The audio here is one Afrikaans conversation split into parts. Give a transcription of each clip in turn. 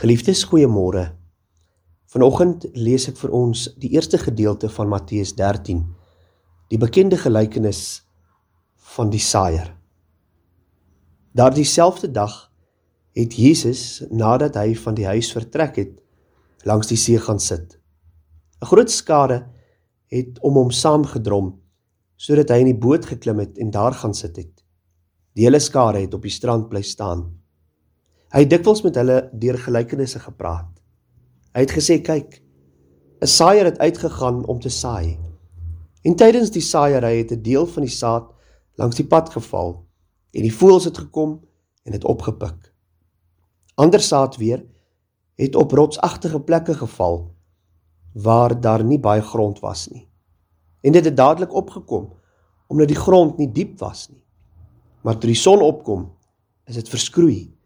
Geliefdes, goeiemôre. Vanoggend lees ek vir ons die eerste gedeelte van Matteus 13, die bekende gelykenis van die saaier. Daardie selfde dag het Jesus, nadat hy van die huis vertrek het, langs die see gaan sit. 'n Groot skare het om hom saamgedrom sodat hy in die boot geklim het en daar gaan sit het. Die hele skare het op die strand bly staan. Hy het dikwels met hulle deur gelykenisse gepraat. Hy het gesê: "Kyk, 'n saaier het uitgegaan om te saai. En tydens die saaiery het 'n deel van die saad langs die pad geval en die voëls het gekom en dit opgepik. Ander saad weer het op rotsagtige plekke geval waar daar nie baie grond was nie. En dit het dadelik opgekom omdat die grond nie diep was nie. Maar toe die son opkom, is dit verskroei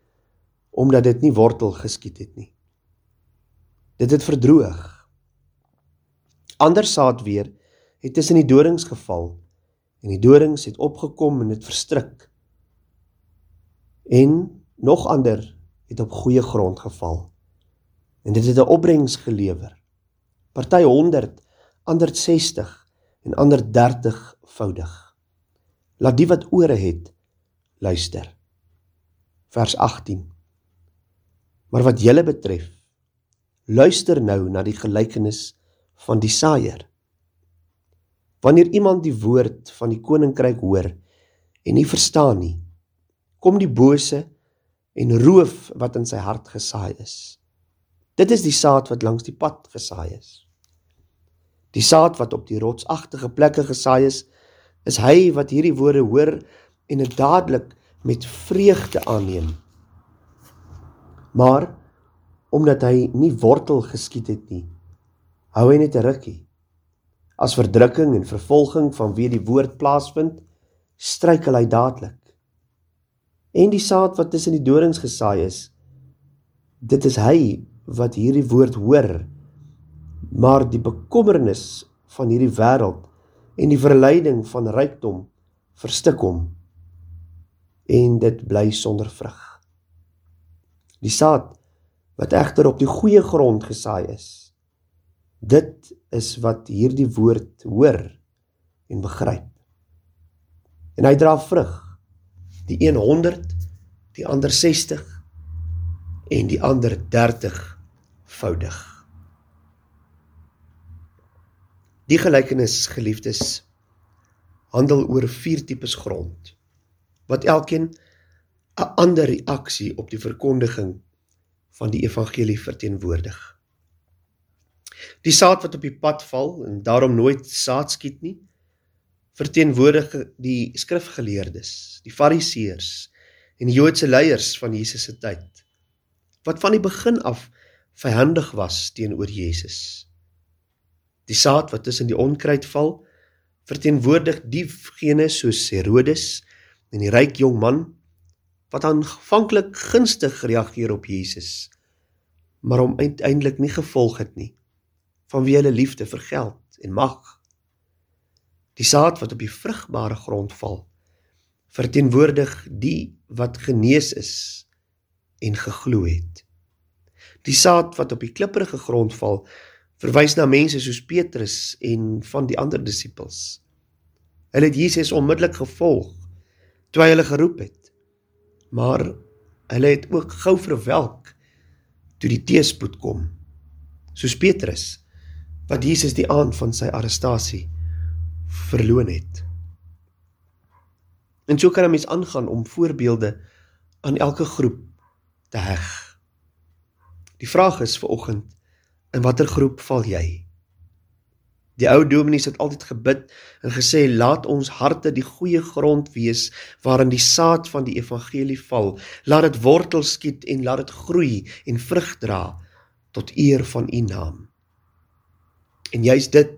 omdat dit nie wortel geskiet het nie. Dit het verdroog. Ander saad weer het tussen die dorings geval en die dorings het opgekom en dit verstrik. En nog ander het op goeie grond geval. En dit het 'n opbrengs gelewer. Party 100, ander 60 en ander 30 voudig. Laat die wat ore het luister. Vers 18 Maar wat julle betref, luister nou na die gelykenis van die saaier. Wanneer iemand die woord van die koninkryk hoor en nie verstaan nie, kom die bose en roof wat in sy hart gesaai is. Dit is die saad wat langs die pad gesaai is. Die saad wat op die rotsagtige plekke gesaai is, is hy wat hierdie woorde hoor en dit dadelik met vreugde aanneem Maar omdat hy nie wortel geskiet het nie, hou hy net 'n rukkie. As verdrukking en vervolging vanweë die woord plaasvind, struikel hy dadelik. En die saad wat tussen die dorings gesaai is, dit is hy wat hierdie woord hoor, maar die bekommernis van hierdie wêreld en die verleiding van rykdom verstik hom en dit bly sonder vrug. Die saad wat egter op die goeie grond gesaai is. Dit is wat hierdie woord hoor en begryp. En hy dra vrug. Die een 100, die ander 60 en die ander 30 voudig. Die gelykenis geliefdes handel oor vier tipes grond wat elkeen 'n ander reaksie op die verkondiging van die evangelie verteenwoordig. Die saad wat op die pad val en daarom nooit saad skiet nie, verteenwoordig die skrifgeleerdes, die fariseërs en die Joodse leiers van Jesus se tyd wat van die begin af vyandig was teenoor Jesus. Die saad wat tussen die onkruid val, verteenwoordig diegene soos Herodes en die ryk jong man wat aanvanklik gunstig reageer op Jesus, maar hom uiteindelik nie gevolg het nie vanweë hulle liefde vir geld en mag. Die saad wat op die vrugbare grond val, verteenwoordig die wat genees is en geglo het. Die saad wat op die klipprige grond val, verwys na mense soos Petrus en van die ander disippels. Hulle het Jesus onmiddellik gevolg toe hy hulle geroep het maar hulle het ook gou verwelk toe die teespoed kom soos Petrus wat Jesus die aand van sy arrestasie verloon het. En so kan 'n mens aangaan om voorbeelde aan elke groep te heg. Die vraag is vir oggend in watter groep val jy Die ou dominees het altyd gebid en gesê laat ons harte die goeie grond wees waarin die saad van die evangelie val. Laat dit wortel skiet en laat dit groei en vrug dra tot eer van U naam. En juist dit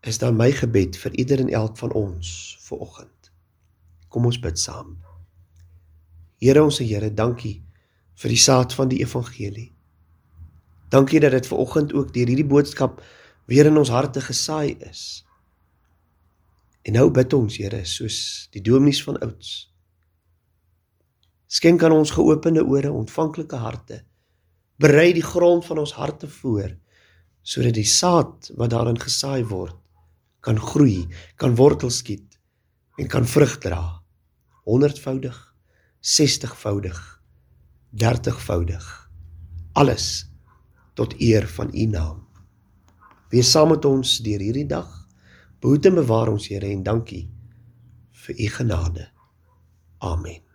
is dan my gebed vir ieder en elk van ons vir oggend. Kom ons bid saam. Here ons Here, dankie vir die saad van die evangelie. Dankie dat dit ver oggend ook deur hierdie boodskap weer in ons harte gesaai is. En nou bid ons, Here, soos die dominees van ouds. Skenk aan ons geopende ore, ontvanklike harte Berei die grond van ons harte voor sodat die saad wat daarin gesaai word kan groei, kan wortels skiet en kan vrug dra. 100voudig, 60voudig, 30voudig. Alles tot eer van U naam. Wees saam met ons deur hierdie dag. Behoed en bewaar ons Here en dankie vir U genade. Amen.